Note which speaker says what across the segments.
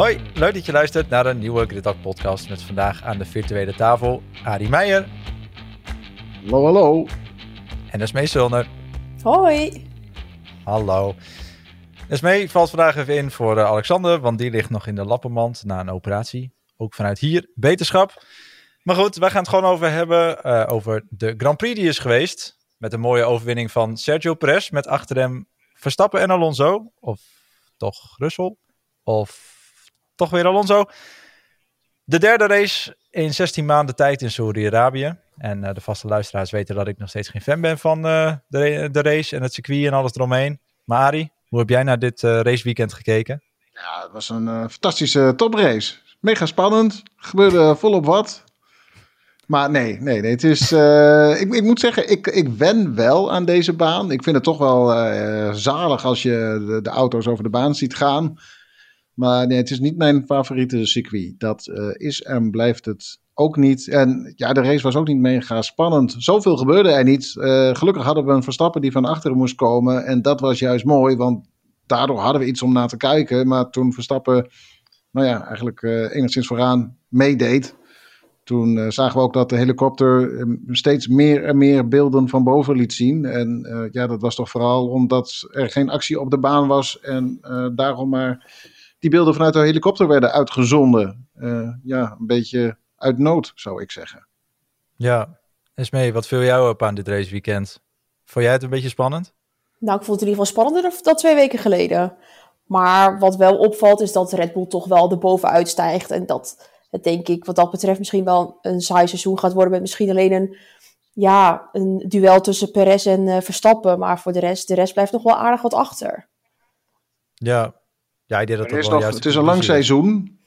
Speaker 1: Hoi, leuk dat je luistert naar een nieuwe Gridlock podcast met vandaag aan de virtuele tafel Arie Meijer.
Speaker 2: Hallo, hallo.
Speaker 1: En Esmee Sulner.
Speaker 3: Hoi.
Speaker 1: Hallo. Esmee valt vandaag even in voor uh, Alexander, want die ligt nog in de lappenmand na een operatie. Ook vanuit hier, beterschap. Maar goed, wij gaan het gewoon over hebben, uh, over de Grand Prix die is geweest. Met een mooie overwinning van Sergio Perez met achter hem Verstappen en Alonso. Of toch Russell. Of toch weer Alonso. De derde race in 16 maanden tijd in Saudi-Arabië. En uh, de vaste luisteraars weten dat ik nog steeds geen fan ben van uh, de, de, race en het circuit en alles eromheen. Maar hoe heb jij naar dit uh, raceweekend gekeken?
Speaker 2: Ja, het was een fantastische toprace. Mega spannend. Gebeurde volop wat. Maar nee, nee, nee. Het is, ik, ik, moet zeggen, ik, ik wen wel aan deze baan. Ik vind het toch wel zalig als je de, de, auto's over de baan ziet gaan. Maar nee, het is niet mijn favoriete circuit. Dat uh, is en blijft het ook niet. En ja, de race was ook niet mega spannend. Zoveel gebeurde er niet. gelukkig hadden we een Verstappen die van achteren moest komen. En dat was juist mooi, want daardoor hadden we iets om naar te kijken. Maar toen Verstappen, nou ja, eigenlijk enigszins vooraan meedeed toen zagen we ook dat de helikopter uh, steeds meer en meer beelden van boven liet zien. En ja, dat was toch vooral omdat er geen actie op de baan was. En daarom maar die beelden vanuit de helikopter werden uitgezonden. ja, een beetje uit nood, zou ik zeggen.
Speaker 1: Ja, Esmee, wat viel jou op aan dit raceweekend? Vond jij het een beetje spannend?
Speaker 3: Nou, ik vond het in ieder geval spannender dan twee weken geleden. Maar wat wel opvalt is dat Red Bull toch wel erboven uitstijgt. En dat het denk ik wat dat betreft misschien wel een saai seizoen gaat worden met misschien alleen een, ja, een duel tussen Perez en uh, Verstappen. Maar voor de rest, de rest blijft nog wel aardig wat achter.
Speaker 1: Ja, ja ik denk dat
Speaker 2: er is nog, Het is een lang seizoen.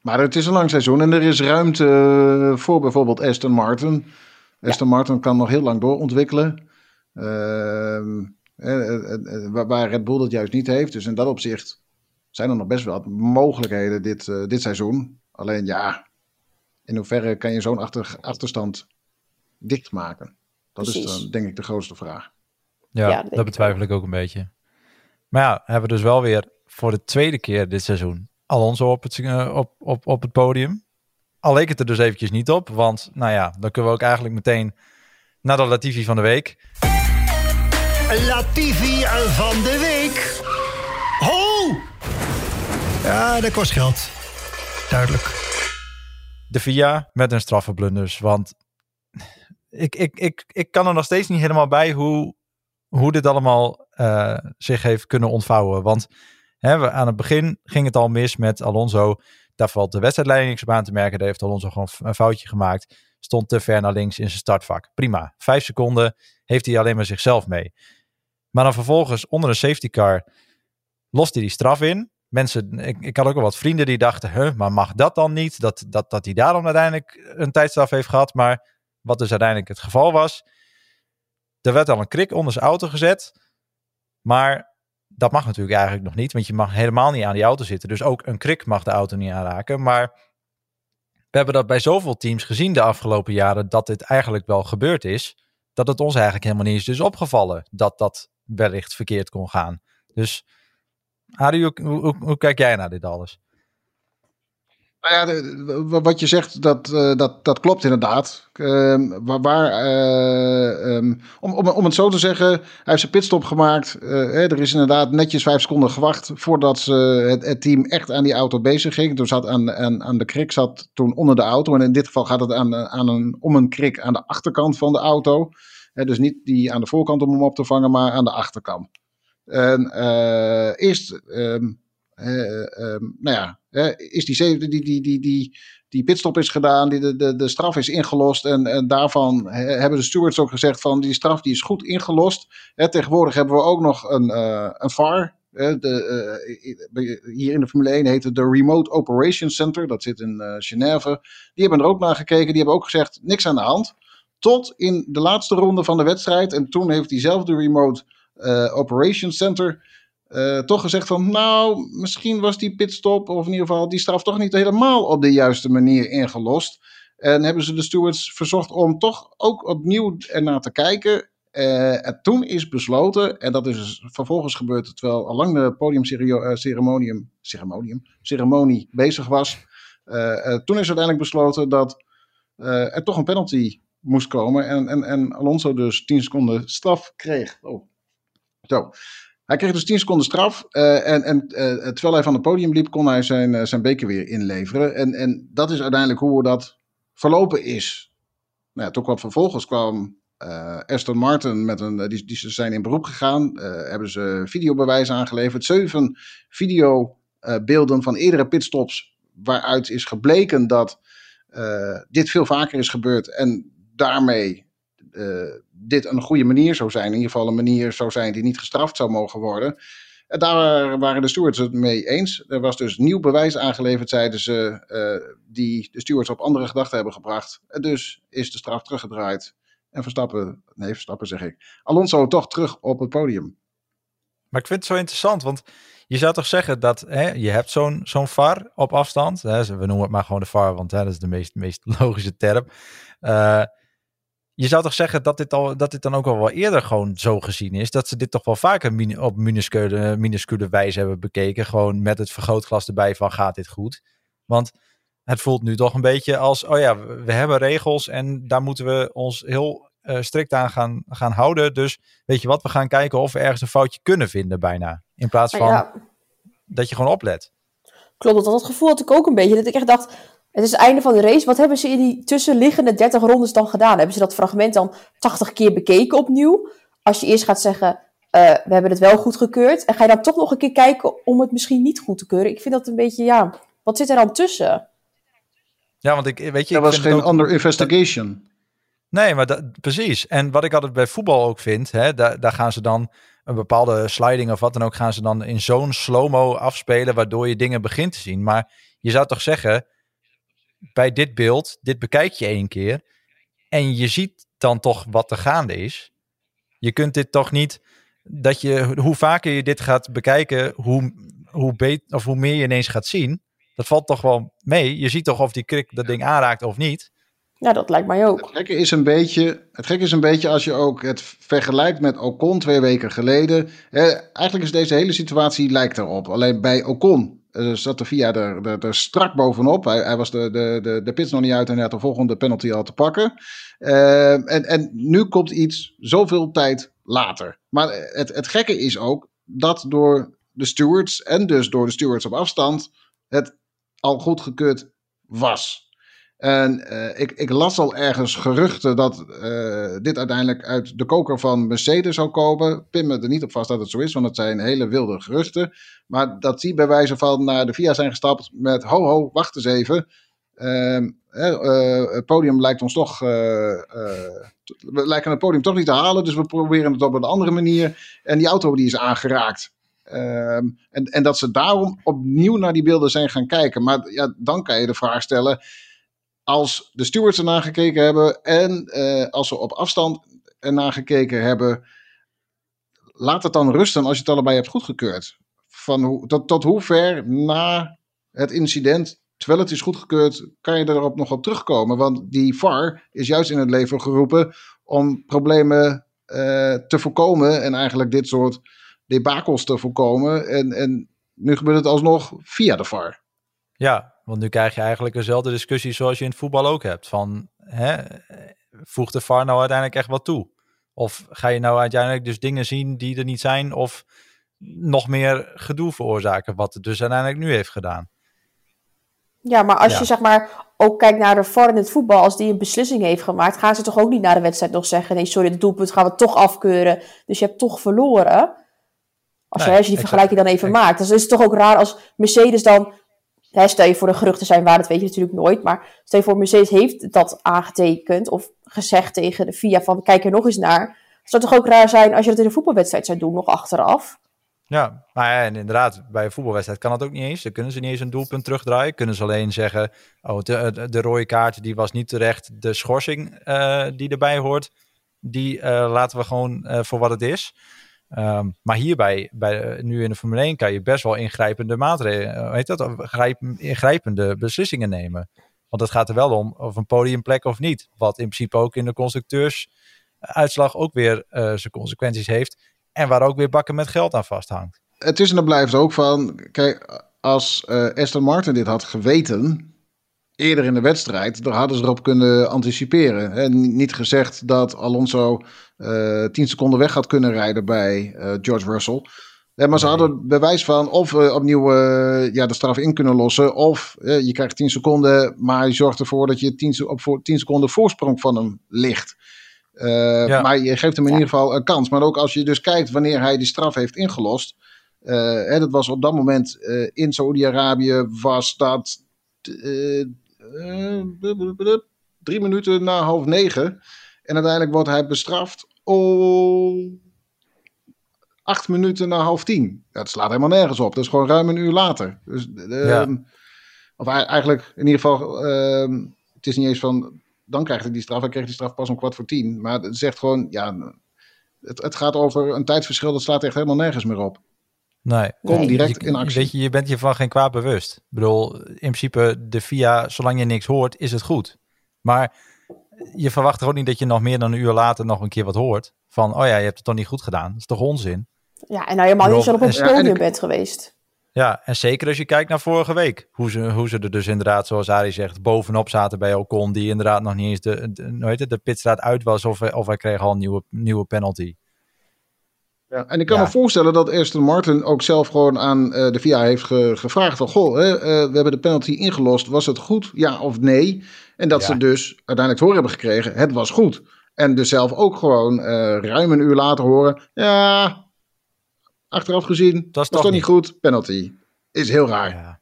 Speaker 2: Maar het is een lang seizoen en er is ruimte eh, voor bijvoorbeeld Aston Martin. Aston ja. Martin kan nog heel lang doorontwikkelen. Uh, waar Red Bull dat juist niet heeft. Dus in dat opzicht zijn er nog best wel mogelijkheden dit, uh, dit seizoen. Alleen ja, in hoeverre kan je zo'n achter, achterstand dichtmaken? Dat Precies. is dan denk ik de grootste vraag.
Speaker 1: Ja, ja dat, dat betwijfel ik ook een beetje. Maar ja, hebben we dus wel weer voor de tweede keer dit seizoen Alonso op het, uh, op, op, op het podium. Al leek het er dus eventjes niet op, want nou ja, dan kunnen we ook eigenlijk meteen naar de Latifi van de week.
Speaker 4: Latifi van de week. Ho! Ja, dat kost geld duidelijk.
Speaker 1: De VIA met een straffenblunders. Want ik, ik, ik, ik kan er nog steeds niet helemaal bij hoe, hoe dit allemaal uh, zich heeft kunnen ontvouwen. Want we, aan het begin ging het al mis met Alonso. Daar valt de wedstrijdleiding niks op aan te merken. Daar heeft Alonso gewoon een foutje gemaakt. Stond te ver naar links in zijn startvak. Prima. Vijf seconden heeft hij alleen maar zichzelf mee. Maar dan vervolgens onder een safety car lost hij die straf in mensen, ik, ik had ook al wat vrienden die dachten, huh, maar mag dat dan niet? Dat, dat, dat hij daarom uiteindelijk een tijdstraf heeft gehad. Maar wat dus uiteindelijk het geval was, er werd al een krik onder zijn auto gezet. Maar dat mag natuurlijk eigenlijk nog niet, want je mag helemaal niet aan die auto zitten. Dus ook een krik mag de auto niet aanraken. Maar we hebben dat bij zoveel teams gezien de afgelopen jaren, dat dit eigenlijk wel gebeurd is. Dat het ons eigenlijk helemaal niet is dus opgevallen dat dat wellicht verkeerd kon gaan. Dus hoe, kijk jij naar dit alles?
Speaker 2: Nou ja, wat je zegt, dat, uh, dat, dat klopt inderdaad. Uh, waar, uh, um, om, om, om het zo te zeggen, hij heeft zijn pitstop gemaakt. Hè, er is inderdaad netjes vijf seconden gewacht voordat ze het, het, team echt aan die auto bezig ging. Toen zat aan, aan, aan de krik zat toen onder de auto. En in dit geval gaat het aan, aan een, om een krik aan de achterkant van de auto. Dus niet die aan de voorkant om hem op te vangen, maar aan de achterkant. En eerst, um, um, nou ja, is die, die, die, die, die, die pitstop is gedaan, die, de, de, de straf is ingelost. En, en daarvan hebben de stewards ook gezegd van die straf die is goed ingelost. Tegenwoordig hebben we ook nog een, uh, een VAR. De, uh, hier in de Formule 1 heet het de Remote Operations Center. Dat zit in uh, Genève. Die hebben er ook naar gekeken. Die hebben ook gezegd, niks aan de hand. Tot in de laatste ronde van de wedstrijd. En toen heeft diezelfde Remote Operations Center uh, toch gezegd van, nou, misschien was die pitstop, of in ieder geval die straf toch niet helemaal op de juiste manier ingelost. En hebben ze de stewards verzocht om toch ook opnieuw ernaar te kijken. Uh, en toen is besloten, en dat is vervolgens gebeurd terwijl al lang de podiumceremonie ceremonium, ceremonie bezig was. toen is uiteindelijk besloten dat er toch een penalty moest komen. En, en, en Alonso dus 10 seconden straf kreeg. Oh. Zo. Hij kreeg dus 10 seconden straf. Uh, en en uh, terwijl hij van het podium liep, kon hij zijn, uh, zijn beker weer inleveren. En, en dat is uiteindelijk hoe dat verlopen is. Nou toen kwam vervolgens kwam Aston Martin met een. Die, die zijn in beroep gegaan. hebben ze videobewijs aangeleverd. Zeven videobeelden van eerdere pitstops. Waaruit is gebleken dat dit veel vaker is gebeurd. En daarmee dit een goede manier zou zijn. In ieder geval een manier zou zijn die niet gestraft zou mogen worden. En daar waren de stewards het mee eens. Er was dus nieuw bewijs aangeleverd, zeiden ze, uh, die de stewards op andere gedachten hebben gebracht. En dus is de straf teruggedraaid. En Verstappen, nee, Verstappen zeg ik, Alonso toch terug op het podium.
Speaker 1: Maar ik vind het zo interessant, want je zou toch zeggen dat hè, je hebt zo'n zo'n VAR op afstand. Hè, we noemen het maar gewoon de VAR, want dat is de meest, meest logische term. Uh, je zou toch zeggen dat dit, al, dat dit dan ook al wel eerder gewoon zo gezien is. Dat ze dit toch wel vaker op minuscule, minuscule wijze hebben bekeken. Gewoon met het vergrootglas erbij van gaat dit goed. Want het voelt nu toch een beetje als, oh ja, we hebben regels en daar moeten we ons heel uh, strikt aan gaan, gaan houden. Dus weet je wat, we gaan kijken of we ergens een foutje kunnen vinden bijna. In plaats van dat je gewoon oplet.
Speaker 3: Klopt, dat, dat gevoel had ik ook een beetje. Dat ik echt dacht, het is het einde van de race. Wat hebben ze in die tussenliggende 30 rondes dan gedaan? Hebben ze dat fragment dan 80 keer bekeken opnieuw? Als je eerst gaat zeggen, uh, we hebben het wel goedgekeurd. En ga je dan toch nog een keer kijken om het misschien niet goed te keuren? Ik vind dat een beetje, ja, wat zit er dan tussen?
Speaker 1: Ja, want ik weet je.
Speaker 2: Er was geen ook, under investigation.
Speaker 1: Nee, maar dat, precies. En wat ik altijd bij voetbal ook vind, hè, daar, daar gaan ze dan een bepaalde sliding of wat dan ook, gaan ze dan in zo'n slow-mo afspelen, waardoor je dingen begint te zien. Maar je zou toch zeggen bij dit beeld, dit bekijk je één keer en je ziet dan toch wat er gaande is. Je kunt dit toch niet, dat je, hoe vaker je dit gaat bekijken, hoe, hoe, beter, of hoe meer je ineens gaat zien. Dat valt toch wel mee. Je ziet toch of die krik dat ding aanraakt of niet.
Speaker 3: Ja, dat lijkt mij ook.
Speaker 2: Het gekke is een beetje, het gekke is een beetje als je ook het vergelijkt met Ocon twee weken geleden. eigenlijk is deze hele situatie lijkt erop. Alleen bij Ocon zat de VIA er, er, strak bovenop. Hij, hij was de, de, de, de pits nog niet uit en hij had de volgende penalty al te pakken. Uh, en, en nu komt iets zoveel tijd later. Maar het, het gekke is ook dat door de stewards en dus door de stewards op afstand het al goedgekeurd was. En uh, ik, ik, las al ergens geruchten dat uh, dit uiteindelijk uit de koker van Mercedes zou komen. Pin me er niet op vast dat het zo is, want het zijn hele wilde geruchten. Maar dat die bij wijze van naar de VIA zijn gestapt met: ho, ho, wacht eens even. Uh, het podium lijkt ons toch. we lijken het podium toch niet te halen, dus we proberen het op een andere manier. En die auto die is aangeraakt. Ehm, en, en dat ze daarom opnieuw naar die beelden zijn gaan kijken. Maar ja, dan kan je de vraag stellen als de stewards ernaar gekeken hebben en uh, als we op afstand ernaar gekeken hebben, laat het dan rusten als je het allebei hebt goedgekeurd. Van hoe, tot, tot hoe ver na het incident, terwijl het is goedgekeurd, kan je erop nog op terugkomen? Want die VAR is juist in het leven geroepen om problemen uh, te voorkomen en eigenlijk dit soort debakels te voorkomen. En, en nu gebeurt het alsnog via de VAR.
Speaker 1: Ja, want nu krijg je eigenlijk dezelfde discussie zoals je in het voetbal ook hebt. Van, hè, voegt de VAR nou uiteindelijk echt wat toe? Of ga je nou uiteindelijk dus dingen zien die er niet zijn of nog meer gedoe veroorzaken, wat het dus uiteindelijk nu heeft gedaan?
Speaker 3: Ja, maar als je zeg maar ook kijkt naar de VAR in het voetbal, als die een beslissing heeft gemaakt, gaan ze toch ook niet na de wedstrijd nog zeggen: nee, sorry, het doelpunt gaan we toch afkeuren. Dus je hebt toch verloren. Als je, als je die vergelijking dan even maakt. Dus is het toch ook raar als Mercedes dan Stel je voor de geruchten zijn waar, dat weet je natuurlijk nooit. Maar stel je voor, Mercedes heeft dat aangetekend of gezegd tegen de FIA van kijk er nog eens naar. Zou toch ook raar zijn als je dat in een voetbalwedstrijd zou doen, nog achteraf?
Speaker 1: Ja, maar en inderdaad, bij een voetbalwedstrijd kan dat ook niet eens. Dan kunnen ze niet eens een doelpunt terugdraaien. Kunnen ze alleen zeggen, oh, de, de rode kaart die was niet terecht. De schorsing uh, die erbij hoort, die uh, laten we gewoon voor wat het is. Um, maar hierbij, bij, nu in de Formule 1, kan je best wel ingrijpende maatregelen, heet dat, ingrijpende beslissingen nemen. Want het gaat er wel om of een podiumplek of niet. Wat in principe ook in de constructeurs uitslag ook weer uh, zijn consequenties heeft. En waar ook weer bakken met geld aan vasthangt.
Speaker 2: Het is en er blijft ook van, kijk, als uh, Aston Martin dit had geweten, eerder in de wedstrijd, dan hadden ze erop kunnen anticiperen. En niet gezegd dat Alonso uh, 10 seconden weg had kunnen rijden bij George Russell. Ja, maar ze hadden bewijs van of we opnieuw uh, ja, de straf in kunnen lossen. Of uh, je krijgt 10 seconden, maar je zorgt ervoor dat je 10, op voor 10 seconden voorsprong van hem ligt. Uh, ja. Maar je geeft hem in ja. ieder geval een kans. Maar ook als je dus kijkt wanneer hij die straf heeft ingelost. Hè, dat was op dat moment in Saoedi-Arabië was dat drie minuten na half negen. En uiteindelijk wordt hij bestraft. Oh, acht minuten na half tien. Dat slaat helemaal nergens op. Dat is gewoon ruim een uur later. Dus, ja. um, of eigenlijk, in ieder geval, um, het is niet eens van, dan krijgt hij die straf. Hij kreeg die straf pas om kwart voor tien. Maar het zegt gewoon, ja, het, het gaat over een tijdverschil. Dat slaat echt helemaal nergens meer op.
Speaker 1: Nee.
Speaker 2: Kom
Speaker 1: nee,
Speaker 2: direct
Speaker 1: je,
Speaker 2: in actie.
Speaker 1: Weet je, je bent je van geen kwaad bewust. Ik bedoel, in principe, de VIA, zolang je niks hoort, is het goed. Maar je verwacht ook niet dat je nog meer dan een uur later nog een keer wat hoort. Van, oh ja, je hebt het toch niet goed gedaan. Dat is toch onzin?
Speaker 3: Ja, en nou helemaal niet zo op een podium bent geweest.
Speaker 1: Ja, en zeker als je kijkt naar vorige week. Hoe ze, hoe ze er dus inderdaad, zoals Arie zegt, bovenop zaten bij Ocon. Die inderdaad nog niet eens de, de, het, de pitstraat uit was. Of, of hij kreeg al een nieuwe, nieuwe penalty.
Speaker 2: Ja, en ik kan ja. me voorstellen dat Aston Martin ook zelf gewoon aan uh, de VIA heeft ge, gevraagd van... Goh, hè, uh, we hebben de penalty ingelost. Was het goed? Ja of nee? En dat ja. ze dus uiteindelijk te horen hebben gekregen. Het was goed. En dus zelf ook gewoon uh, ruim een uur later horen... Ja, achteraf gezien, dat is toch, toch niet. goed. Penalty. Is heel raar. Ja.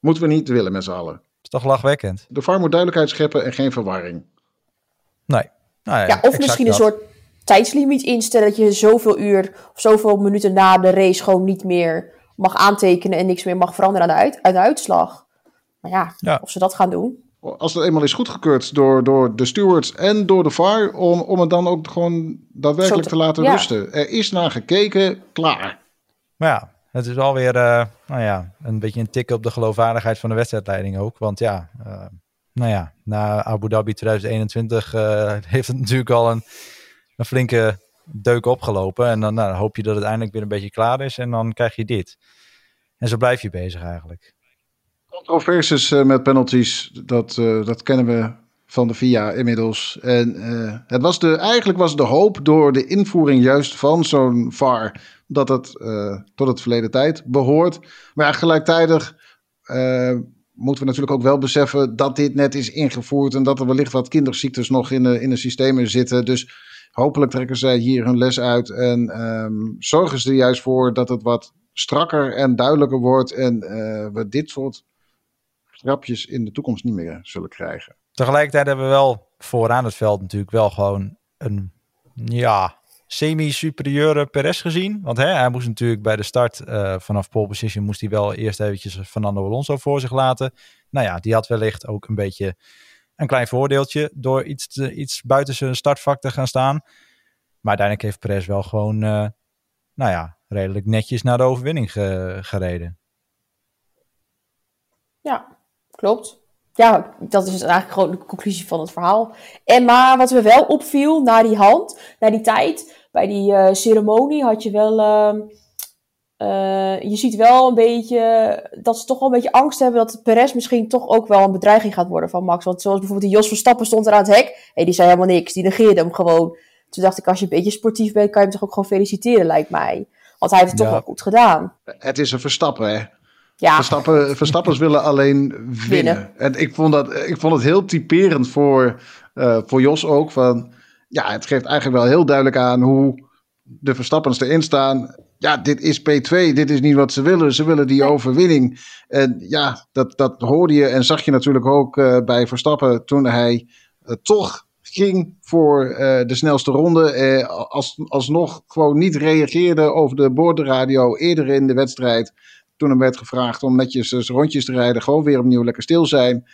Speaker 2: Moeten we niet willen met z'n allen.
Speaker 1: Is toch lachwekkend.
Speaker 2: De VAR moet duidelijkheid scheppen en geen verwarring.
Speaker 1: Nee. Nou ja,
Speaker 3: ja, of misschien dat. een soort tijdslimiet instellen dat je zoveel uur of zoveel minuten na de race gewoon niet meer mag aantekenen en niks meer mag veranderen aan de, uit, aan de uitslag. Maar ja, ja, of ze dat gaan doen.
Speaker 2: Als het eenmaal is goedgekeurd door, door de stewards en door de VAR, om, om het dan ook gewoon daadwerkelijk te, te, laten ja. rusten. Er is naar gekeken, klaar.
Speaker 1: Maar ja, het is alweer uh, nou ja, een beetje een tik op de geloofwaardigheid van de wedstrijdleiding ook. Want ja, uh, nou ja, na Abu Dhabi 2021 uh, heeft het natuurlijk al een, een flinke deuk opgelopen. En dan nou, hoop je dat het eindelijk weer een beetje klaar is en dan krijg je dit. En zo blijf je bezig eigenlijk.
Speaker 2: Controversies met penalties, dat, dat kennen we van de VIA inmiddels. En uh, het was de, eigenlijk was de hoop door de invoering juist van zo'n VAR dat het tot het verleden tijd behoort. Maar gelijktijdig moeten we natuurlijk ook wel beseffen dat dit net is ingevoerd en dat er wellicht wat kinderziektes nog in de, in de systemen zitten. Dus hopelijk trekken zij hier hun les uit en um, zorgen ze er juist voor dat het wat strakker en duidelijker wordt en we dit soort grapjes in de toekomst niet meer zullen krijgen.
Speaker 1: Tegelijkertijd hebben we wel vooraan het veld natuurlijk wel gewoon een ja, semi-superieure Perez gezien. Want hè, hij moest natuurlijk bij de start uh, vanaf pole position moest hij wel eerst eventjes Fernando Alonso voor zich laten. Nou ja, die had wellicht ook een beetje een klein voordeeltje door iets, iets buiten zijn startvak te gaan staan. Maar uiteindelijk heeft Perez wel gewoon, uh, nou ja, redelijk netjes naar de overwinning ge, gereden.
Speaker 3: Ja, klopt ja, dat is eigenlijk gewoon de conclusie van het verhaal. En maar wat me wel opviel na die hand, na die tijd, bij die uh, ceremonie had je wel. Uh, uh, je ziet wel een beetje dat ze toch wel een beetje angst hebben dat Perez misschien toch ook wel een bedreiging gaat worden van Max. Want zoals bijvoorbeeld die Jos Verstappen stond er aan het hek. Hey, die zei helemaal niks, die negeerde hem gewoon. Toen dacht ik, als je een beetje sportief bent, kan je hem toch ook gewoon feliciteren, lijkt mij. Want hij heeft het ja. toch wel goed gedaan.
Speaker 2: Het is een Verstappen, hè? Ja. Verstappen, Verstappers willen alleen winnen. winnen. En ik vond, dat, ik vond het heel typerend voor, uh, voor Jos ook. Van, ja, het geeft eigenlijk wel heel duidelijk aan hoe de Verstappens erin staan. Ja, dit is P2, dit is niet wat ze willen. Ze willen die overwinning. En ja, dat, dat hoorde je en zag je natuurlijk ook uh, bij Verstappen toen hij uh, toch ging voor de snelste ronde. als, alsnog gewoon niet reageerde over de boordradio eerder in de wedstrijd toen hem werd gevraagd om netjes zijn rondjes te rijden, gewoon weer opnieuw lekker stil zijn.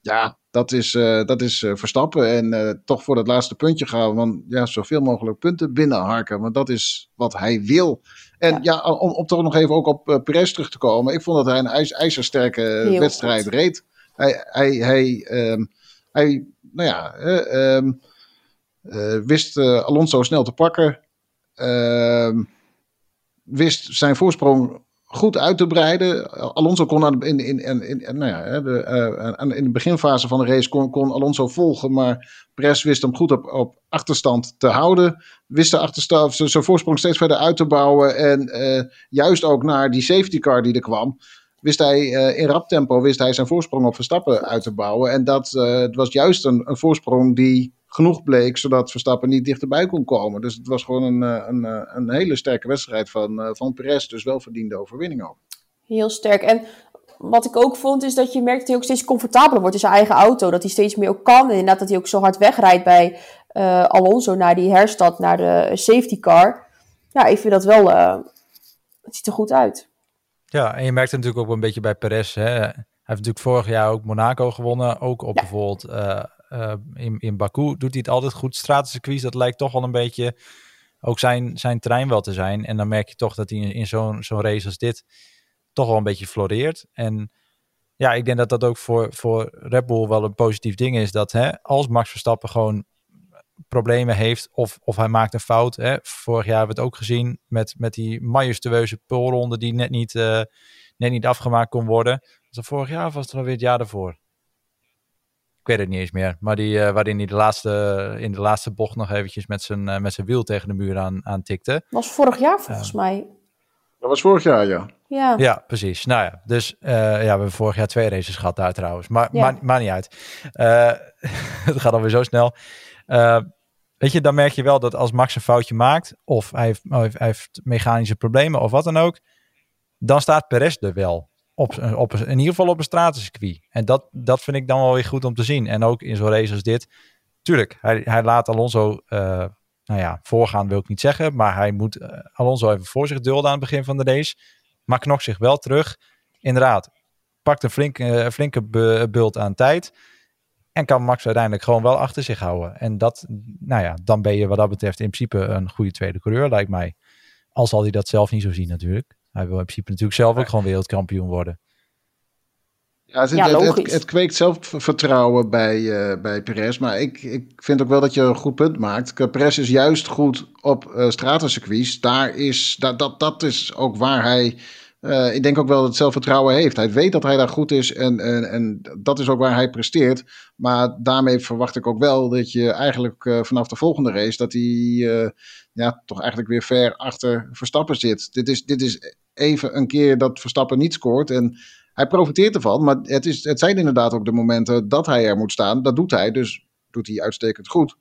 Speaker 2: Ja, dat is, dat is Verstappen. En toch voor dat laatste puntje gaan. Want ja, zoveel mogelijk punten binnenharken. Want dat is wat hij wil. En ja, om, om toch nog even ook op uh, Perez terug te komen. Ik vond dat hij een ijs, ijzersterke Heel wedstrijd goed. reed. Hij, hij, hij, um, hij, nou ja, um, wist Alonso snel te pakken. Ehm, wist zijn voorsprong goed uit te breiden. Alonso kon aan, in, in, in, in, nou ja, de, uh, in de beginfase van de race kon, kon Alonso volgen, maar Perez wist hem goed op, op achterstand te houden. Wist de achterstand, zijn voorsprong steeds verder uit te bouwen. En uh, juist ook naar die safety car die er kwam, wist hij uh, in rap tempo wist hij zijn voorsprong op Verstappen uit te bouwen. En dat was juist een, een voorsprong die genoeg bleek, zodat Verstappen niet dichterbij kon komen. Dus het was gewoon een, eh, een, een, eh, een hele sterke wedstrijd van, uh, van Perez. Dus wel verdiende overwinning ook.
Speaker 3: Heel sterk. En wat ik ook vond, is dat je merkt dat hij ook steeds comfortabeler wordt in zijn eigen auto. Dat hij steeds meer ook kan. En inderdaad dat hij ook zo hard wegrijdt bij uh, Alonso naar die herstad, naar de safety car. Ja, ik vind dat wel... Uh, het ziet er goed uit.
Speaker 1: Ja, en je merkt het natuurlijk ook een beetje bij Perez. Hè? Hij heeft natuurlijk vorig jaar ook Monaco gewonnen. Ook op ja. bijvoorbeeld uh, in, in Baku doet hij het altijd goed. Stratencircuits, dat lijkt toch wel een beetje ook zijn, zijn terrein wel te zijn. En dan merk je toch dat hij in, zo'n zo'n race als dit toch wel een beetje floreert. En ja, ik denk dat dat ook voor, voor Red Bull wel een positief ding is. Dat hè, als Max Verstappen gewoon problemen heeft of, of hij maakt een fout. Hè. Vorig jaar hebben we het ook gezien met, met die majestueuze pulronde die net niet, uh, net niet afgemaakt kon worden. Dat vorig jaar was het alweer het jaar daarvoor? Ik weet het niet eens meer. Maar die, uh, waarin hij de laatste, in de laatste bocht nog eventjes met zijn, uh, met zijn wiel tegen de muur aan, aan tikte.
Speaker 3: Was vorig jaar volgens mij.
Speaker 2: Dat was vorig jaar, ja.
Speaker 3: Ja,
Speaker 1: ja precies. Nou ja, dus uh, ja, we hebben vorig jaar twee races gehad daar trouwens. Maar ja. maakt ma niet uit. het gaat alweer zo snel. weet je, dan merk je wel dat als Max een foutje maakt... of hij heeft, hij heeft mechanische problemen of wat dan ook... dan staat Perez er wel op, op, in ieder geval op een stratencircuit. En dat, dat vind ik dan wel weer goed om te zien. En ook in zo'n race als dit. Tuurlijk, hij, hij laat Alonso, uh, nou ja, voorgaan wil ik niet zeggen. Maar hij moet uh, Alonso even voor zich dulden aan het begin van de race. Maar knokt zich wel terug. Inderdaad, pakt een flinke, uh, flinke bult aan tijd. En kan Max uiteindelijk gewoon wel achter zich houden. En dat, nou ja, dan ben je wat dat betreft in principe een goede tweede coureur, lijkt mij. Al zal hij dat zelf niet zo zien natuurlijk. Hij wil in principe natuurlijk zelf ook gewoon wereldkampioen worden.
Speaker 2: Ja, het, ja, het, het, het kweekt zelfvertrouwen bij, uh, bij Perez. Maar ik, ik vind ook wel dat je een goed punt maakt. Perez is juist goed op uh, stratencircuits. Daar is, dat, dat, dat is ook waar hij... Uh, ik denk ook wel dat het zelfvertrouwen heeft. Hij weet dat hij daar goed is en, en, en dat is ook waar hij presteert. Maar daarmee verwacht ik ook wel dat je eigenlijk uh, vanaf de volgende race... dat hij uh, ja, toch eigenlijk weer ver achter Verstappen zit. Dit is, dit is even een keer dat Verstappen niet scoort en hij profiteert ervan. Maar het, is, het zijn inderdaad ook de momenten dat hij er moet staan. Dat doet hij, dus doet hij uitstekend goed.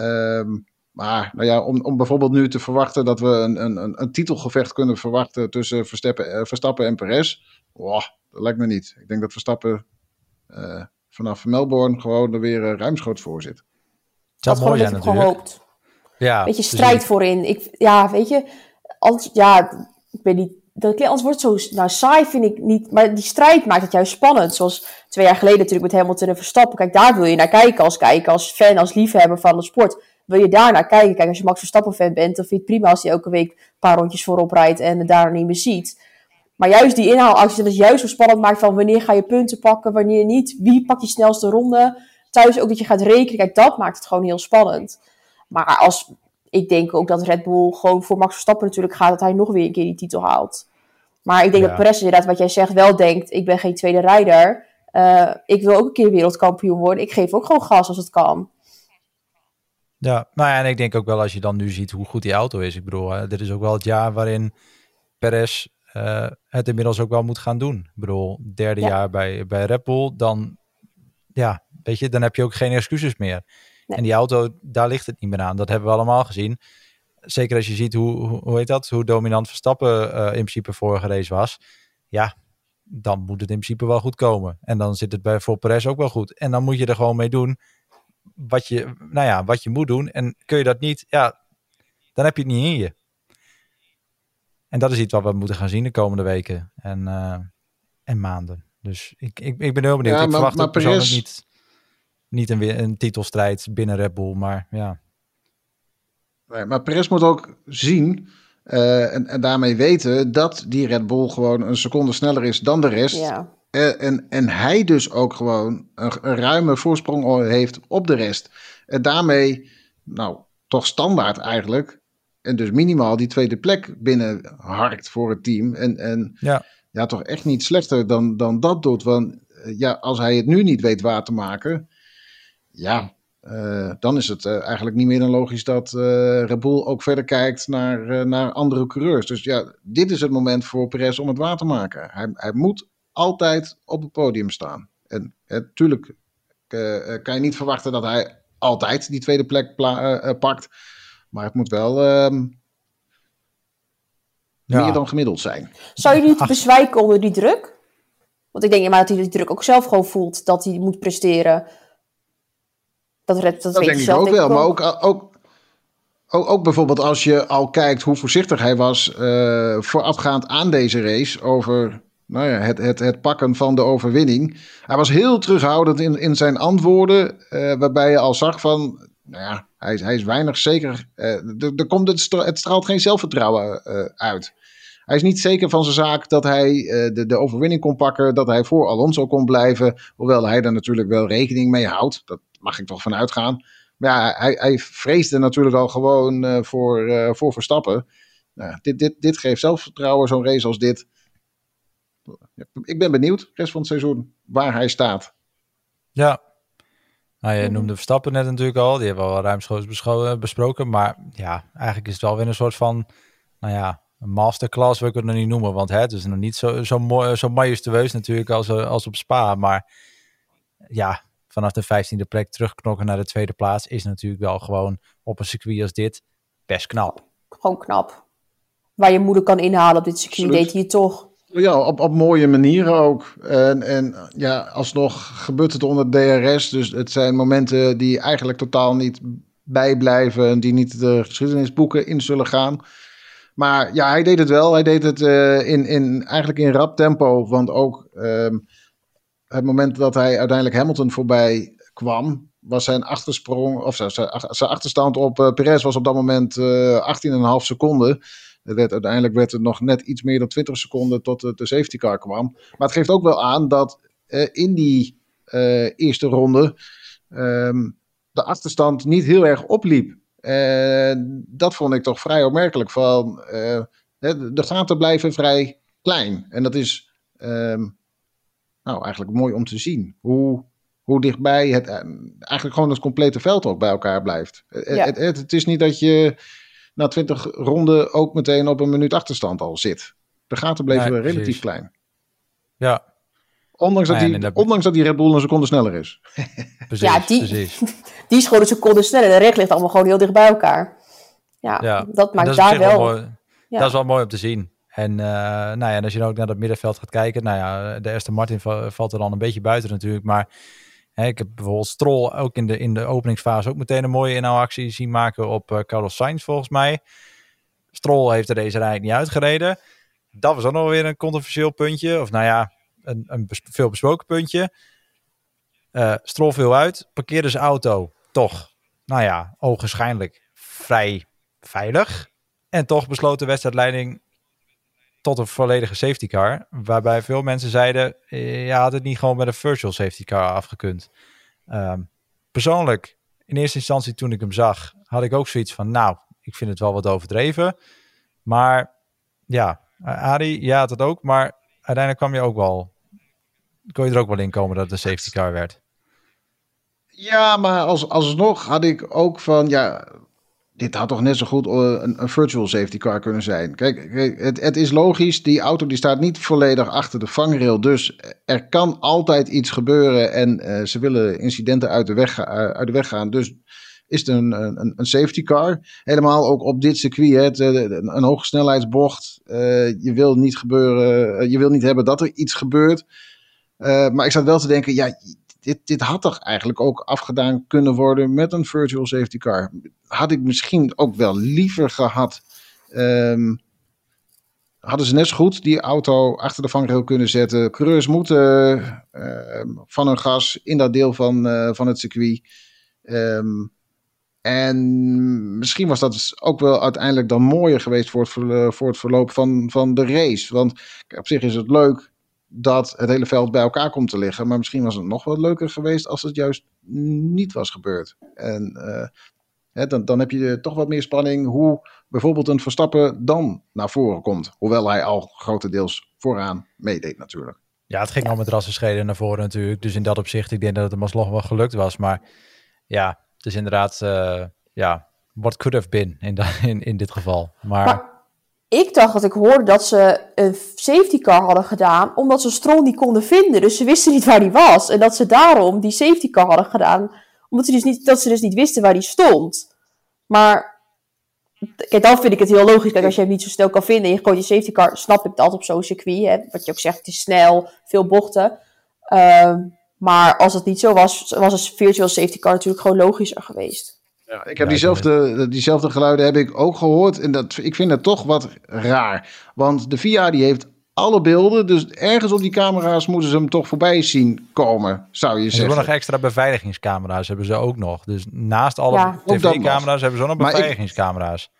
Speaker 2: Um, maar nou ja, om, om bijvoorbeeld nu te verwachten dat we een, een, een titelgevecht kunnen verwachten tussen Verstappen, Verstappen en Perez. Wow, dat lijkt me niet. Ik denk dat Verstappen uh, vanaf Melbourne gewoon er weer uh, ruimschoots voor zit.
Speaker 1: Dat mooi zijn natuurlijk.
Speaker 3: Gehoopt. Ja, Beetje strijd dus voorin. Ik, ja, weet je, als, ja, ik ben niet dat anders wordt zo nou, saai, vind ik niet. Maar die strijd maakt het juist spannend. Zoals twee jaar geleden natuurlijk met Hamilton en Verstappen. Kijk, daar wil je naar kijken als kijker, als fan, als liefhebber van de sport. Wil je daar naar kijken? Kijk, als je Max Verstappen fan bent, dan vind je het prima als hij elke week een paar rondjes voorop rijdt en het daar niet meer ziet. Maar juist die inhaalactie, dat is juist zo spannend maakt van wanneer ga je punten pakken, wanneer niet. Wie pakt die snelste ronde? Thuis ook dat je gaat rekenen. Kijk, dat maakt het gewoon heel spannend. Maar als, ik denk ook dat Red Bull gewoon voor Max Verstappen natuurlijk gaat dat hij nog weer een keer die titel haalt. Maar ik denk ja. dat Perez inderdaad, wat jij zegt, wel denkt: ik ben geen tweede rijder. Uh, ik wil ook een keer wereldkampioen worden. Ik geef ook gewoon gas als het kan.
Speaker 1: Ja, nou ja, en ik denk ook wel als je dan nu ziet hoe goed die auto is. Ik bedoel, hè, dit is ook wel het jaar waarin Perez uh, het inmiddels ook wel moet gaan doen. Ik bedoel, derde ja. jaar bij, bij Red Bull, dan, ja, weet je, dan heb je ook geen excuses meer. Nee. En die auto, daar ligt het niet meer aan. Dat hebben we allemaal gezien zeker als je ziet hoe, hoe heet dat, hoe dominant Verstappen uh, in principe vorige race was. Ja, dan moet het in principe wel goed komen. En dan zit het bij voor Perez ook wel goed. En dan moet je er gewoon mee doen wat je, nou ja, wat je moet doen. En kun je dat niet, ja, dan heb je het niet in je. En dat is iets wat we moeten gaan zien de komende weken en, uh, en maanden. Dus ik, ik, ik ben heel benieuwd. Ja, ik verwacht maar persoonlijk niet, niet een, een titelstrijd binnen Red Bull, maar ja.
Speaker 2: Nee, maar Perez moet ook zien uh, en, en, daarmee weten dat die Red Bull gewoon een seconde sneller is dan de rest.
Speaker 3: Ja.
Speaker 2: En, en, en, hij dus ook gewoon een, een, ruime voorsprong heeft op de rest. En daarmee nou, toch standaard eigenlijk. En dus minimaal die tweede plek binnen harkt voor het team. En, en
Speaker 1: Ja.
Speaker 2: ja, toch echt niet slechter dan, dan dat doet. Want eh, ja, als hij het nu niet weet waar te maken, ja, eh, dan is het eh, eigenlijk niet meer dan logisch dat eh Red Bull ook verder kijkt naar, eh, naar andere coureurs. Dus ja, dit is het moment voor Perez om het waar te maken. Hij, hij moet altijd op het podium staan. En natuurlijk kan je niet verwachten dat hij altijd die tweede plek pla- eh, eh, pakt. Maar het moet wel ehm,
Speaker 1: Ja.
Speaker 2: meer dan gemiddeld zijn.
Speaker 3: Zou je niet bezwijken onder die druk? Want ik denk ja, maar dat hij die druk ook zelf gewoon voelt dat hij moet presteren. Dat, Red, dat,
Speaker 2: Dat
Speaker 3: weet
Speaker 2: denk ik
Speaker 3: zelf
Speaker 2: ook
Speaker 3: denk
Speaker 2: wel.
Speaker 3: ik
Speaker 2: Maar ook, ook, ook, ook bijvoorbeeld als je al kijkt hoe voorzichtig hij was eh, voorafgaand aan deze race over nou ja, het, het, het pakken van de overwinning. Hij was heel terughoudend in, in zijn antwoorden, eh, waarbij je al zag van, nou ja, hij, is- hij is weinig zeker. eh, er, komt het, stra- het straalt geen zelfvertrouwen eh, uit. Hij is niet zeker van zijn zaak dat hij de, de overwinning kon pakken, dat hij voor Alonso kon blijven. Hoewel hij er natuurlijk wel rekening mee houdt. Dat mag ik toch van uitgaan. Maar ja, hij, hij vreesde natuurlijk al gewoon voor, voor Verstappen. Nou, dit, dit, dit geeft zelfvertrouwen, zo'n race als dit. Ik ben benieuwd, de rest van het seizoen, waar hij staat.
Speaker 1: Ja. Nou, je noemde Verstappen net natuurlijk al. Die hebben we al ruimschoots eh, besproken. Maar ja, eigenlijk is het wel weer een soort van, nou ja, een masterclass wil ik het nog niet noemen. Want hè, het is nog niet zo, zo, mooi, zo majestueus natuurlijk als, eh, als op Spa. Maar ja, vanaf de vijftiende plek terugknokken naar de tweede plaats is natuurlijk wel gewoon op een circuit als dit best knap.
Speaker 3: Gewoon knap. Waar je moeder kan inhalen op dit circuit,
Speaker 2: Absoluut.
Speaker 3: deed hij het toch.
Speaker 2: Ja, op, op mooie manieren ook. En, en ja, alsnog gebeurt het onder DRS. Dus het zijn momenten die eigenlijk totaal niet bijblijven. En die niet de geschiedenisboeken in zullen gaan. Maar ja, hij deed het wel. Hij deed het eh, in, in, eigenlijk in rap tempo. Want ook ehm, het moment dat hij uiteindelijk Hamilton voorbij kwam, was zijn achtersprong, of zijn, zijn ach- zijn achterstand op eh, Perez was op dat moment eh 18,5 seconden. Het werd, uiteindelijk werd het nog net iets meer dan 20 seconden tot de, de safety car kwam. Maar het geeft ook wel aan dat eh, in die eh, eerste ronde ehm, de achterstand niet heel erg opliep. En dat vond ik toch vrij opmerkelijk. Van, eh, hè, de gaten blijven vrij klein. En dat is ehm, nou, eigenlijk mooi om te zien. Hoe, hoe dichtbij het eigenlijk gewoon het complete veld ook bij elkaar blijft.
Speaker 3: Ja.
Speaker 2: Het, het, het is niet dat je na 20 ronden ook meteen op een minuut achterstand al zit. De gaten bleven
Speaker 1: Nee,
Speaker 2: relatief
Speaker 1: precies.
Speaker 2: klein.
Speaker 1: Ja,
Speaker 2: Ondanks dat,
Speaker 1: Nou ja,
Speaker 2: die,
Speaker 1: dat-
Speaker 2: ondanks dat die Red Bull een seconde sneller is.
Speaker 1: precies.
Speaker 3: Ja, die-
Speaker 1: precies.
Speaker 3: Die is gewoon een seconde sneller. De recht ligt allemaal gewoon heel dicht bij elkaar. Ja,
Speaker 1: Ja,
Speaker 3: dat maakt
Speaker 1: dat
Speaker 3: daar wel...
Speaker 1: Dat is wel mooi om te zien. En, eh, nou ja, en als je dan ook naar dat middenveld gaat kijken, nou ja, de Aston Martin va- valt er dan een beetje buiten natuurlijk, maar ik heb bijvoorbeeld Stroll ook in de, in de openingsfase ook meteen een mooie inhaalactie zien maken op eh, Carlos Sainz volgens mij. Stroll heeft er deze rijd niet uitgereden. Dat was ook nog weer een controversieel puntje, of nou ja, een, een veel besproken puntje. Eh Stroll viel uit, parkeerde zijn auto toch, nou ja, ogenschijnlijk vrij veilig. En toch besloot de wedstrijdleiding tot een volledige safety car. Waarbij veel mensen zeiden, eh, ja, had het niet gewoon met een virtual safety car afgekund. Ehm, persoonlijk, in eerste instantie toen ik hem zag, had ik ook zoiets van, nou, ik vind het wel wat overdreven. Maar ja, Adi, ja, het ook. Maar uiteindelijk kwam je ook wel, kon je er ook wel in komen dat het een safety car werd.
Speaker 2: Ja, maar als, alsnog had ik ook van, ja, dit had toch net zo goed eh, een, virtual safety car kunnen zijn. Kijk, het, het is logisch, die auto die staat niet volledig achter de vangrail, dus er kan altijd iets gebeuren en eh, ze willen incidenten uit de weg, eh, uit de weg gaan. Dus is het een, een, safety car. Helemaal ook op dit circuit, hè, het, een, een hoge snelheidsbocht. Je wil niet gebeuren, je wil niet hebben dat er iets gebeurt. Maar ik zat wel te denken, ja, dit, had toch eigenlijk ook afgedaan kunnen worden met een virtual safety car. Had ik misschien ook wel liever gehad. ehm, hadden ze net zo goed die auto achter de vangrail kunnen zetten. Coureurs moeten ehm, van hun gas in dat deel van, eh, van het circuit. Ehm, en misschien was dat dus ook wel uiteindelijk dan mooier geweest voor het, voor het verloop van, van de race. Want op zich is het leuk dat het hele veld bij elkaar komt te liggen. Maar misschien was het nog wat leuker geweest als het juist niet was gebeurd. En eh, Hè, dan, dan heb je toch wat meer spanning hoe bijvoorbeeld een Verstappen dan naar voren komt. Hoewel hij al grotendeels vooraan meedeed natuurlijk.
Speaker 1: Ja, het ging al met rassenscheden naar voren natuurlijk. Dus in dat opzicht, ik denk dat het hem alsnog wel gelukt was. Maar ja, het is inderdaad, uh, ja, what could have been in, in, in dit geval. Maar...
Speaker 3: maar... ik dacht dat ik hoorde dat ze een safety car hadden gedaan, omdat ze Stroll niet konden vinden. Dus ze wisten niet waar die was. En dat ze daarom die safety car hadden gedaan, omdat ze dus niet, dat ze dus niet wisten waar die stond. Maar Kijk, dan vind ik het heel logisch. Kijk, als je hem niet zo snel kan vinden en je gooit je safety car, snap ik dat op zo'n circuit. Hè? Wat je ook zegt, het is snel, veel bochten. Ehm, maar als het niet zo was, was een virtual safety car natuurlijk gewoon logischer geweest.
Speaker 2: Ja, ik heb diezelfde, diezelfde geluiden heb ik ook gehoord. En dat, ik vind het toch wat raar. Want de VIA die heeft alle beelden. Dus ergens op die camera's moeten ze hem toch voorbij zien komen, zou je zeggen. Ze
Speaker 1: hebben nog extra beveiligingscamera's, hebben ze ook nog. Dus naast alle tv-camera's hebben ze ook nog beveiligingscamera's.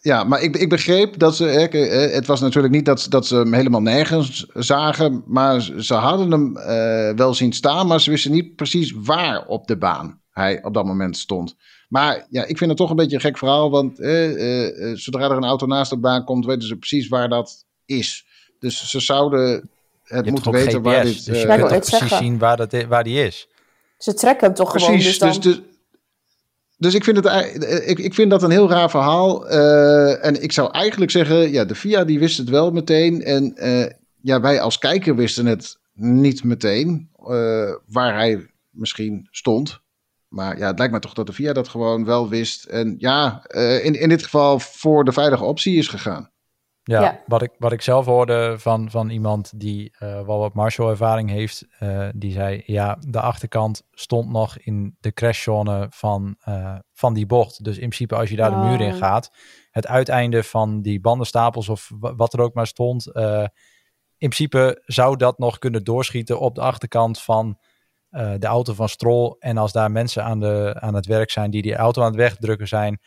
Speaker 2: ja, maar ik, ik begreep dat ze. Het was natuurlijk niet dat, dat ze hem helemaal nergens zagen. Maar ze hadden hem uh, wel zien staan. Maar ze wisten niet precies waar op de baan hij op dat moment stond. Maar ja, ik vind het toch een beetje een gek verhaal. Want eh, eh, zodra er een auto naast de baan komt, weten ze precies waar dat is. Dus ze zouden het moeten weten waar dit...
Speaker 1: Dus je uh, kunt precies zien waar, dat, waar die is.
Speaker 3: Ze trekken hem toch precies, gewoon. Dus, dan... dus,
Speaker 2: dus, dus ik, vind het, ik, ik vind dat een heel raar verhaal. Uh, en ik zou eigenlijk zeggen, ja, de FIA die wist het wel meteen. En uh, ja, wij als kijker wisten het niet meteen uh, waar hij misschien stond. Maar ja, het lijkt me toch dat de FIA dat gewoon wel wist. En ja, in, in dit geval voor de veilige optie is gegaan.
Speaker 1: Ja, Wat, ik, wat ik zelf hoorde van, van iemand die uh, wel wat Marshall-ervaring heeft, uh, die zei: ja, de achterkant stond nog in de crashzone van, uh, van die bocht. Dus in principe, als je daar de muur in oh. gaat, het uiteinde van die bandenstapels of wat er ook maar stond, in principe zou dat nog kunnen doorschieten op de achterkant van de auto van Stroll. En als daar mensen aan, de, aan het werk zijn die die auto aan het wegdrukken zijn,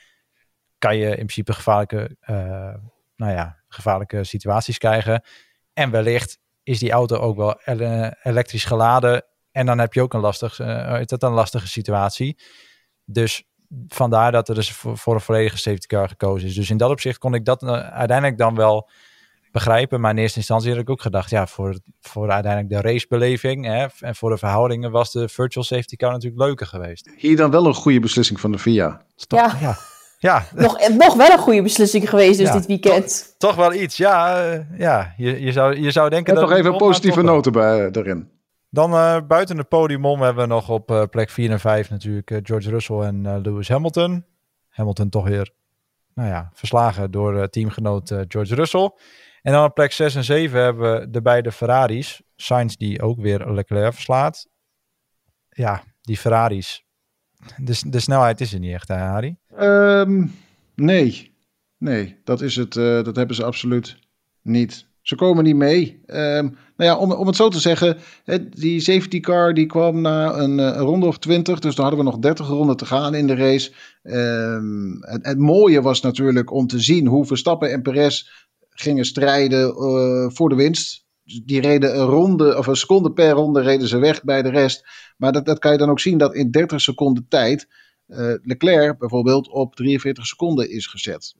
Speaker 1: kan je in principe gevaarlijke nou ja, gevaarlijke situaties krijgen. En wellicht is die auto ook wel elektrisch geladen. En dan heb je ook een, lastig, uh, dat een lastige situatie. Dus vandaar dat er dus voor, voor, een volledige safety car gekozen is. Dus in dat opzicht kon ik dat uh, uiteindelijk dan wel begrijpen. Maar in eerste instantie had ik ook gedacht, ja, voor, voor uiteindelijk de racebeleving hè, en voor de verhoudingen was de virtual safety car natuurlijk leuker geweest.
Speaker 2: Hier dan wel een goede beslissing van de VIA.
Speaker 3: ja. ja. Ja. Nog, nog wel een goede beslissing geweest dus dit weekend.
Speaker 1: Toch, wel iets, ja. Uh, ja je, je, zou, je zou denken...
Speaker 2: En dat toch even positieve noten bij, uh, erin.
Speaker 1: Dan uh, buiten het podium om hebben we nog op plek 4 en 5 natuurlijk George Russell en Lewis Hamilton. Hamilton toch weer, nou ja, verslagen door teamgenoot George Russell. En dan op plek 6 en 7 hebben we de beide Ferraris. Sainz die ook weer Leclerc verslaat. Ja, die Ferraris, de, de snelheid is er niet echt, hè, Harry?
Speaker 2: Um, nee. Nee, dat, is het, uh, dat hebben ze absoluut niet. Ze komen niet mee. Um, nou ja, om, om het zo te zeggen, die safety car die kwam na een, eh, ronde of twintig. Dus dan hadden we nog 30 ronden te gaan in de race. Um, het, het, mooie was natuurlijk om te zien hoe Verstappen en Perez gingen strijden uh, voor de winst. Die reden een ronde of een seconde per ronde reden ze weg bij de rest. Maar dat, dat kan je dan ook zien dat in 30 seconden tijd uh, Leclerc bijvoorbeeld op 43 seconden is gezet.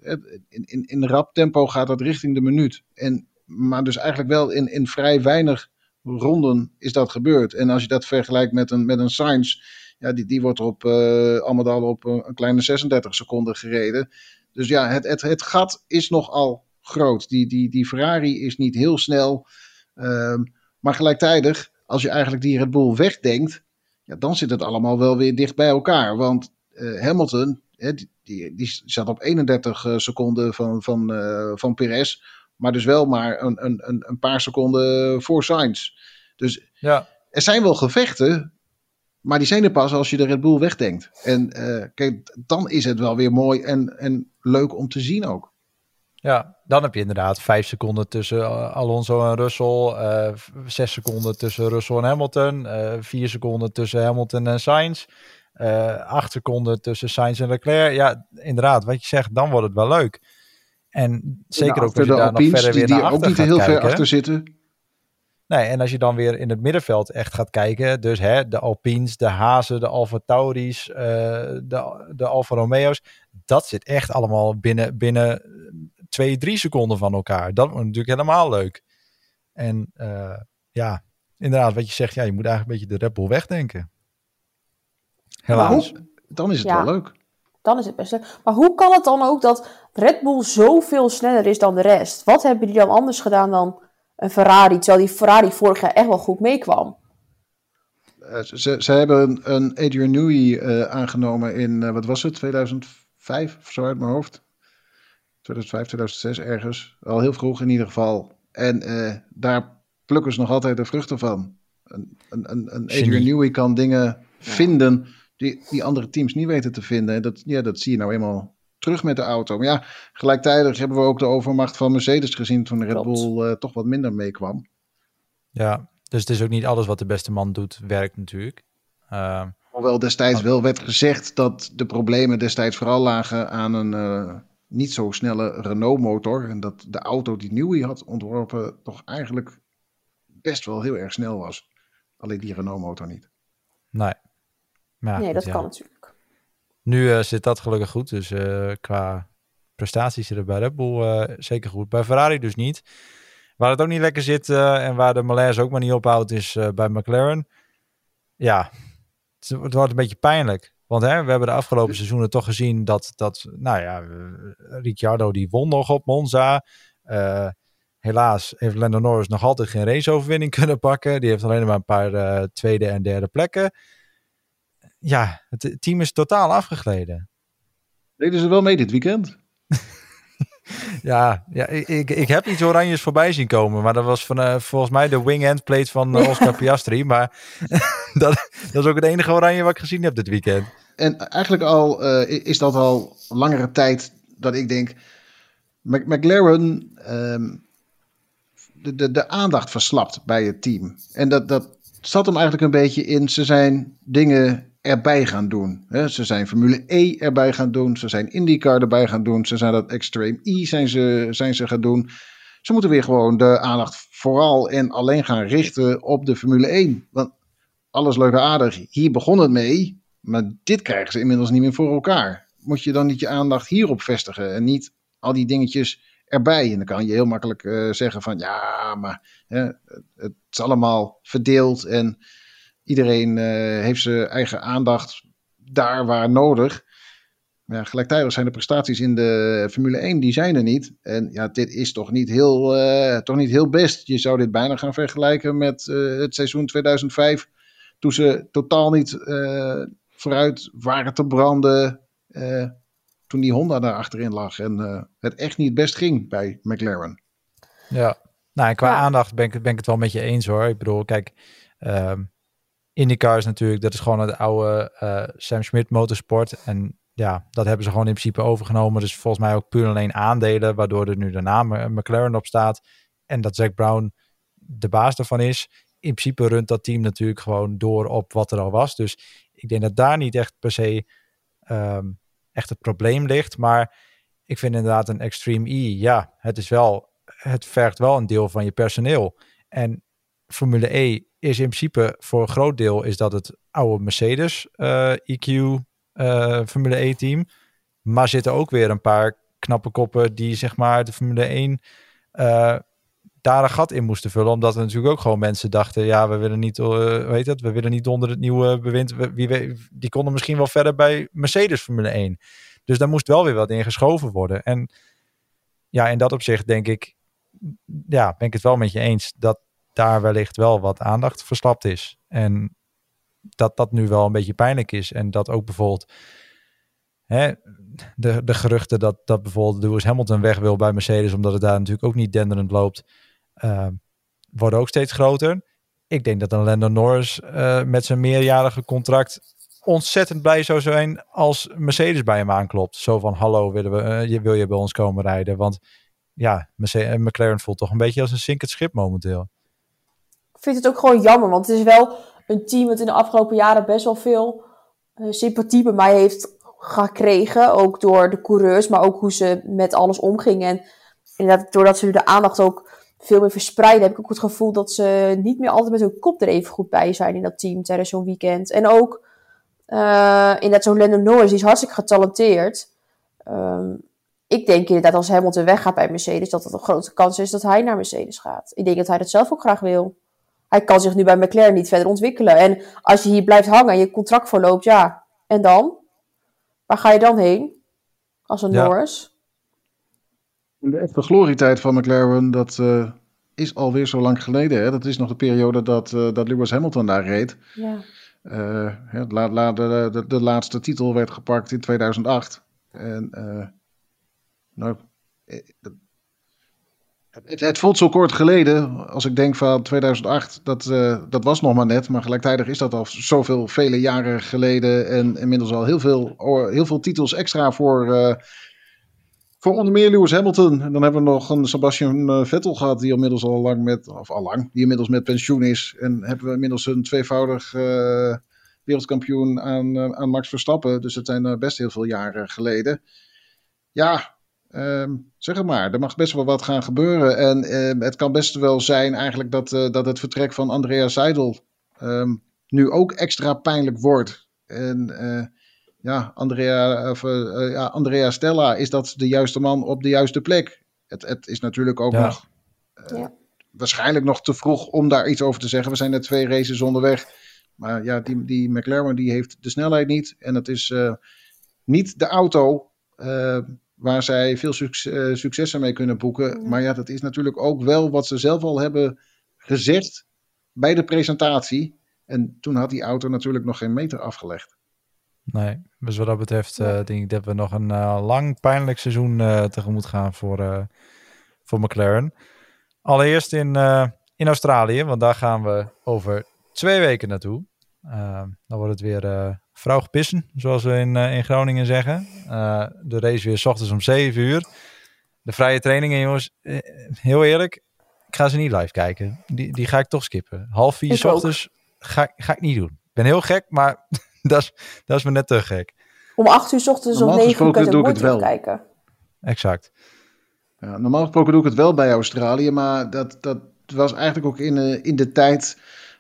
Speaker 2: In, in, in rap tempo gaat dat richting de minuut. En, maar dus eigenlijk wel in, in vrij weinig ronden is dat gebeurd. En als je dat vergelijkt met een, met een Sainz, ja, die, die wordt op, uh, allemaal op een kleine 36 seconden gereden. Dus ja, het, het, het gat is nogal groot. Die, die, die Ferrari is niet heel snel. Um, maar gelijktijdig, als je eigenlijk die Red Bull wegdenkt, ja, dan zit het allemaal wel weer dicht bij elkaar. Want uh, Hamilton, hè, die, die, die, zat op 31 uh, seconden van, van, uh, van Perez. Maar dus wel maar een, een, een paar seconden voor Sainz. Dus ja. er zijn wel gevechten. Maar die zijn er pas als je de Red Bull wegdenkt. En kijk, dan is het wel weer mooi en, en leuk om te zien ook.
Speaker 1: Ja, dan heb je inderdaad vijf seconden tussen eh, Alonso en Russell, uh, zes seconden tussen Russell en Hamilton, uh, vier seconden tussen Hamilton en Sainz, acht seconden tussen Sainz en Leclerc. Ja, inderdaad, wat je zegt, dan wordt het wel leuk. En zeker ook als je daar nog verder weer
Speaker 2: die,
Speaker 1: naar
Speaker 2: ook niet heel ver achter zitten.
Speaker 1: Nee, en als je dan weer in het middenveld echt gaat kijken, dus hè, de Alpines, de Hazen, de Alfa Tauris, uh, de, de Alfa Romeo's, dat zit echt allemaal binnen, binnen twee, drie seconden van elkaar. Dat wordt natuurlijk helemaal leuk. En uh, ja, inderdaad, wat je zegt, ja, je moet eigenlijk een beetje de Red Bull wegdenken.
Speaker 2: Helaas. dan is het wel leuk.
Speaker 3: Dan is het best leuk. Maar hoe kan het dan ook dat Red Bull zoveel sneller is dan de rest? Wat hebben die dan anders gedaan dan een Ferrari, terwijl die Ferrari vorig jaar echt wel goed meekwam.
Speaker 2: Uh, ze, ze hebben een, Adrian Newey uh, aangenomen in, uh, wat was het, 2005 of zo uit mijn hoofd. 2005, 2006 ergens. Al heel vroeg in ieder geval. En daar plukken ze nog altijd de vruchten van. Een, een, een, een Adrian Newey kan dingen vinden die, die andere teams niet weten te vinden. En dat, ja, dat zie je nou eenmaal terug met de auto. Maar ja, gelijktijdig hebben we ook de overmacht van Mercedes gezien toen Red Bull uh, toch wat minder meekwam.
Speaker 1: Ja, dus het is ook niet alles wat de beste man doet, werkt natuurlijk. Uh,
Speaker 2: Hoewel destijds wel werd gezegd dat de problemen destijds vooral lagen aan een uh, niet zo snelle Renault-motor. En dat de auto die Newey had ontworpen toch eigenlijk best wel heel erg snel was. Alleen die Renault-motor niet.
Speaker 1: Nee.
Speaker 3: Maar, nee, dat ja. kan natuurlijk.
Speaker 1: Nu uh, zit dat gelukkig goed. Dus uh, qua prestaties zit het bij Red Bull uh, zeker goed. Bij Ferrari dus niet. Waar het ook niet lekker zit en waar de malaise ook maar niet ophoudt is bij McLaren. Ja, het, het, wordt een beetje pijnlijk. Want hè, we hebben de afgelopen seizoenen toch gezien dat, dat nou ja, Ricciardo die won nog op Monza. helaas heeft Lando Norris nog altijd geen raceoverwinning kunnen pakken. Die heeft alleen maar een paar tweede en derde plekken ja, het team is totaal afgegleden.
Speaker 2: Deden ze wel mee dit weekend?
Speaker 1: ja, ja ik, ik heb iets oranjes voorbij zien komen. Maar dat was van, uh, volgens mij de wing-end plate van uh, Oscar Piastri. Maar dat, dat is ook het enige oranje wat ik gezien heb dit weekend.
Speaker 2: En eigenlijk al uh, is dat al langere tijd dat ik denk... McLaren... Um, de, de, de aandacht verslapt bij het team. En dat, dat zat hem eigenlijk een beetje in. Ze zijn dingen erbij gaan doen. Ze zijn Formule E erbij gaan doen. Ze zijn IndyCar erbij gaan doen. Ze zijn dat Extreme E zijn ze, zijn ze gaan doen. Ze moeten weer gewoon de aandacht vooral en alleen gaan richten op de Formule 1. Want alles leuk en aardig. Hier begon het mee. Maar dit krijgen ze inmiddels niet meer voor elkaar. Moet je dan niet je aandacht hierop vestigen en niet al die dingetjes erbij. En dan kan je heel makkelijk uh, zeggen van ja, maar hè, het is allemaal verdeeld en Iedereen uh, heeft zijn eigen aandacht daar waar nodig. Maar ja, gelijktijdig zijn de prestaties in de Formule 1, die zijn er niet. En ja, dit is toch niet heel, uh, toch niet heel best. Je zou dit bijna gaan vergelijken met uh, het seizoen 2005. Toen ze totaal niet vooruit waren te branden. toen die Honda daar achterin lag. En het echt niet best ging bij McLaren.
Speaker 1: Ja, nou, qua ja. aandacht ben ik, ben ik het wel met je eens hoor. Ik bedoel, kijk, uh, IndyCar is natuurlijk, dat is gewoon het oude uh, Sam Smith motorsport. En ja, dat hebben ze gewoon in principe overgenomen. Dus volgens mij ook puur alleen aandelen, waardoor er nu de naam eh, McLaren op staat. En dat Zack Brown de baas ervan is. In principe runt dat team natuurlijk gewoon door op wat er al was. Dus ik denk dat daar niet echt per se um, echt het probleem ligt. Maar ik vind inderdaad een Extreme E, ja, het is wel, het vergt wel een deel van je personeel. En Formule E is in principe voor een groot deel is dat het oude Mercedes uh, eh, EQ eh, Formule E team. Maar zitten ook weer een paar knappe koppen die zeg maar de Formule 1 uh, eh, daar een gat in moesten vullen. Omdat er natuurlijk ook gewoon mensen dachten, ja, we willen niet, weet het, we willen niet onder het nieuwe bewind. Wie die konden misschien wel verder bij Mercedes Formule 1. Dus daar moest wel weer wat in geschoven worden. En ja, in dat opzicht denk ik, ja, ben ik het wel met je eens dat daar wellicht wel wat aandacht verslapt is. En dat dat nu wel een beetje pijnlijk is. En dat ook bijvoorbeeld hè, de, de geruchten dat, dat bijvoorbeeld Lewis Hamilton weg wil bij Mercedes, omdat het daar natuurlijk ook niet denderend loopt, uh, worden ook steeds groter. Ik denk dat een Lando Norris uh, met zijn meerjarige contract ontzettend blij zou zijn als Mercedes bij hem aanklopt. Zo van, hallo, willen we, je, wil je bij ons komen rijden? Want ja, Mercedes, McLaren voelt toch een beetje als een zinkend schip momenteel
Speaker 3: vind het ook gewoon jammer. Want het is wel een team dat in de afgelopen jaren best wel veel uh, sympathie bij mij heeft gekregen. Ook door de coureurs, maar ook hoe ze met alles omgingen. En doordat ze nu de aandacht ook veel meer verspreiden. Heb ik ook het gevoel dat ze niet meer altijd met hun kop er even goed bij zijn in dat team tijdens zo'n weekend. En ook uh, inderdaad zo'n Lennon Norris, die is hartstikke getalenteerd. Um, ik denk inderdaad als Hamilton weggaat bij Mercedes, dat het een grote kans is dat hij naar Mercedes gaat. Ik denk dat hij dat zelf ook graag wil. Hij kan zich nu bij McLaren niet verder ontwikkelen. En als je hier blijft hangen en je contract verloopt, ja, en dan? Waar ga je dan heen? Als een ja. Norris?
Speaker 2: De echte glorietijd van McLaren, dat uh, is alweer zo lang geleden. Hè? Dat is nog de periode dat, uh, dat Lewis Hamilton daar reed. Ja. Uh, la, la, de, de, de, laatste titel werd gepakt in 2008. En nou, het, voelt zo kort geleden, als ik denk van 2008, dat, uh, dat was nog maar net. Maar gelijktijdig is dat al zoveel, vele jaren geleden. En inmiddels al heel veel, heel veel titels extra voor, uh, voor onder meer Lewis Hamilton. En dan hebben we nog een Sebastian eh, Vettel gehad, die inmiddels al lang met, of al lang, die inmiddels met pensioen is. En hebben we inmiddels een tweevoudig wereldkampioen aan, aan Max Verstappen. Dus dat zijn best heel veel jaren geleden. Ja, Um, zeg het maar, er mag best wel wat gaan gebeuren. En um, het kan best wel zijn eigenlijk dat, uh, dat het vertrek van Andrea Seidel um, nu ook extra pijnlijk wordt. En uh, ja, Andrea, of, uh, ja, Andrea Stella, is dat de juiste man op de juiste plek? Het, het is natuurlijk ook ja. nog ja. waarschijnlijk nog te vroeg om daar iets over te zeggen. We zijn net twee races onderweg. Maar ja, die, die McLaren die heeft de snelheid niet. En het is niet de auto waar zij veel succes, successen mee kunnen boeken. Maar ja, dat is natuurlijk ook wel wat ze zelf al hebben gezegd bij de presentatie. En toen had die auto natuurlijk nog geen meter afgelegd.
Speaker 1: Nee, dus wat dat betreft uh, denk ik dat we nog een uh, lang pijnlijk seizoen uh, tegemoet gaan voor, voor McLaren. Allereerst in, in Australië, want daar gaan we over twee weken naartoe. Dan wordt het weer vrouw gepissen, zoals we in, uh, in Groningen zeggen. Uh, de race weer s ochtends om 7 uur. De vrije trainingen, jongens, eh, heel eerlijk, ik ga ze niet live kijken. Die, die ga ik toch skippen. Half vier s ochtends ga, ga ik niet doen. Ik ben heel gek, maar dat, is, dat is me net te gek.
Speaker 3: Om 8 uur s ochtends of 9 uur kan ik het wel kijken.
Speaker 1: Exact.
Speaker 2: Ja, normaal gesproken doe ik het wel bij Australië, maar dat, dat was eigenlijk ook in, uh, in de tijd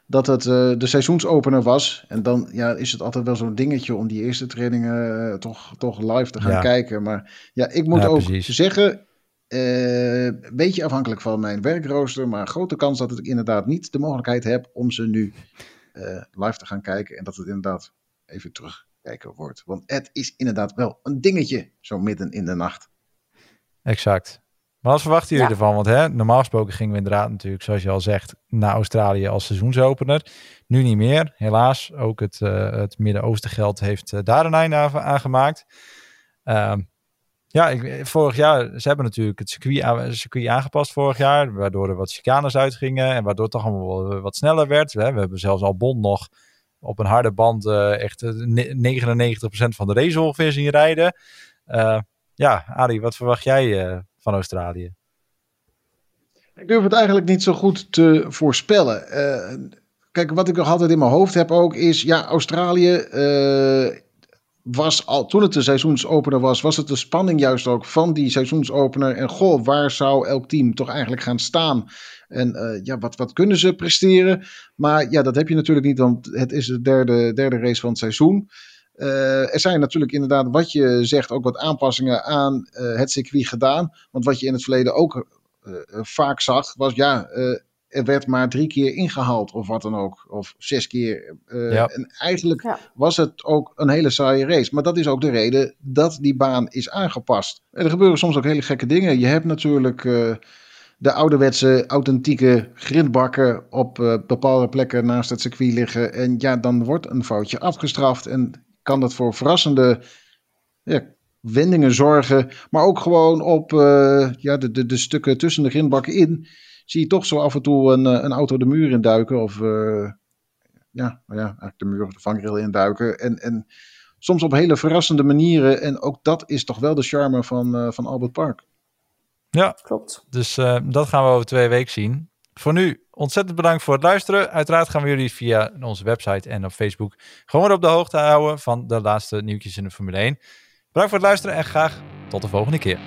Speaker 2: dat het uh, de seizoensopener was. En dan ja, is het altijd wel zo'n dingetje om die eerste trainingen uh, toch, toch live te gaan ja. kijken. Maar ja, ik moet ja, ook precies. zeggen, uh, een beetje afhankelijk van mijn werkrooster, maar grote kans dat ik inderdaad niet de mogelijkheid heb om ze nu live te gaan kijken. En dat het inderdaad even terugkijken wordt. Want het is inderdaad wel een dingetje, zo midden in de nacht.
Speaker 1: Exact. Maar wat verwachten jullie ja. ervan? Want hè, normaal gesproken gingen we inderdaad natuurlijk, zoals je al zegt, naar Australië als seizoensopener. Nu niet meer, helaas. Ook het, uh, het Midden-Oosten geld heeft uh, daar een einde aan, gemaakt. Uh, ja, ik, vorig jaar, ze hebben natuurlijk het circuit, circuit, aangepast vorig jaar, waardoor er wat chicanes uitgingen en waardoor het toch allemaal wat sneller werd. Hè. We hebben zelfs al Bond nog op een harde band echt 99% van de race ongeveer zien rijden. ja, Arie, wat verwacht jij van Australië?
Speaker 2: Ik durf het eigenlijk niet zo goed te voorspellen. Uh, kijk, wat ik nog altijd in mijn hoofd heb ook is, ja, Australië uh, was al, toen het de seizoensopener was, was het de spanning juist ook van die seizoensopener. En goh, waar zou elk team toch eigenlijk gaan staan? En uh, ja, wat, wat kunnen ze presteren? Maar ja, dat heb je natuurlijk niet, want het is de derde, derde race van het seizoen. Uh, er zijn natuurlijk inderdaad, wat je zegt, ook wat aanpassingen aan uh, het circuit gedaan. Want wat je in het verleden ook uh, vaak zag, was ja, er werd maar drie keer ingehaald of wat dan ook. Of zes keer. Ja. En eigenlijk ja. was het ook een hele saaie race. Maar dat is ook de reden dat die baan is aangepast. En er gebeuren soms ook hele gekke dingen. Je hebt natuurlijk de ouderwetse, authentieke grindbakken op bepaalde plekken naast het circuit liggen. En ja, dan wordt een foutje afgestraft. En kan dat voor verrassende ja, wendingen zorgen. Maar ook gewoon op uh, ja, de, de, de stukken tussen de grindbakken in. Zie je toch zo af en toe een, een auto de muur induiken. Of uh, ja, nou ja, eigenlijk de muur of de vangrail induiken. En, en soms op hele verrassende manieren. En ook dat is toch wel de charme van, uh, van Albert Park.
Speaker 1: Ja, klopt. Dus dat gaan we over twee weken zien. Voor nu ontzettend bedankt voor het luisteren. Uiteraard gaan we jullie via onze website en op Facebook gewoon op de hoogte houden van de laatste nieuwtjes in de Formule 1. Bedankt voor het luisteren en graag tot de volgende keer.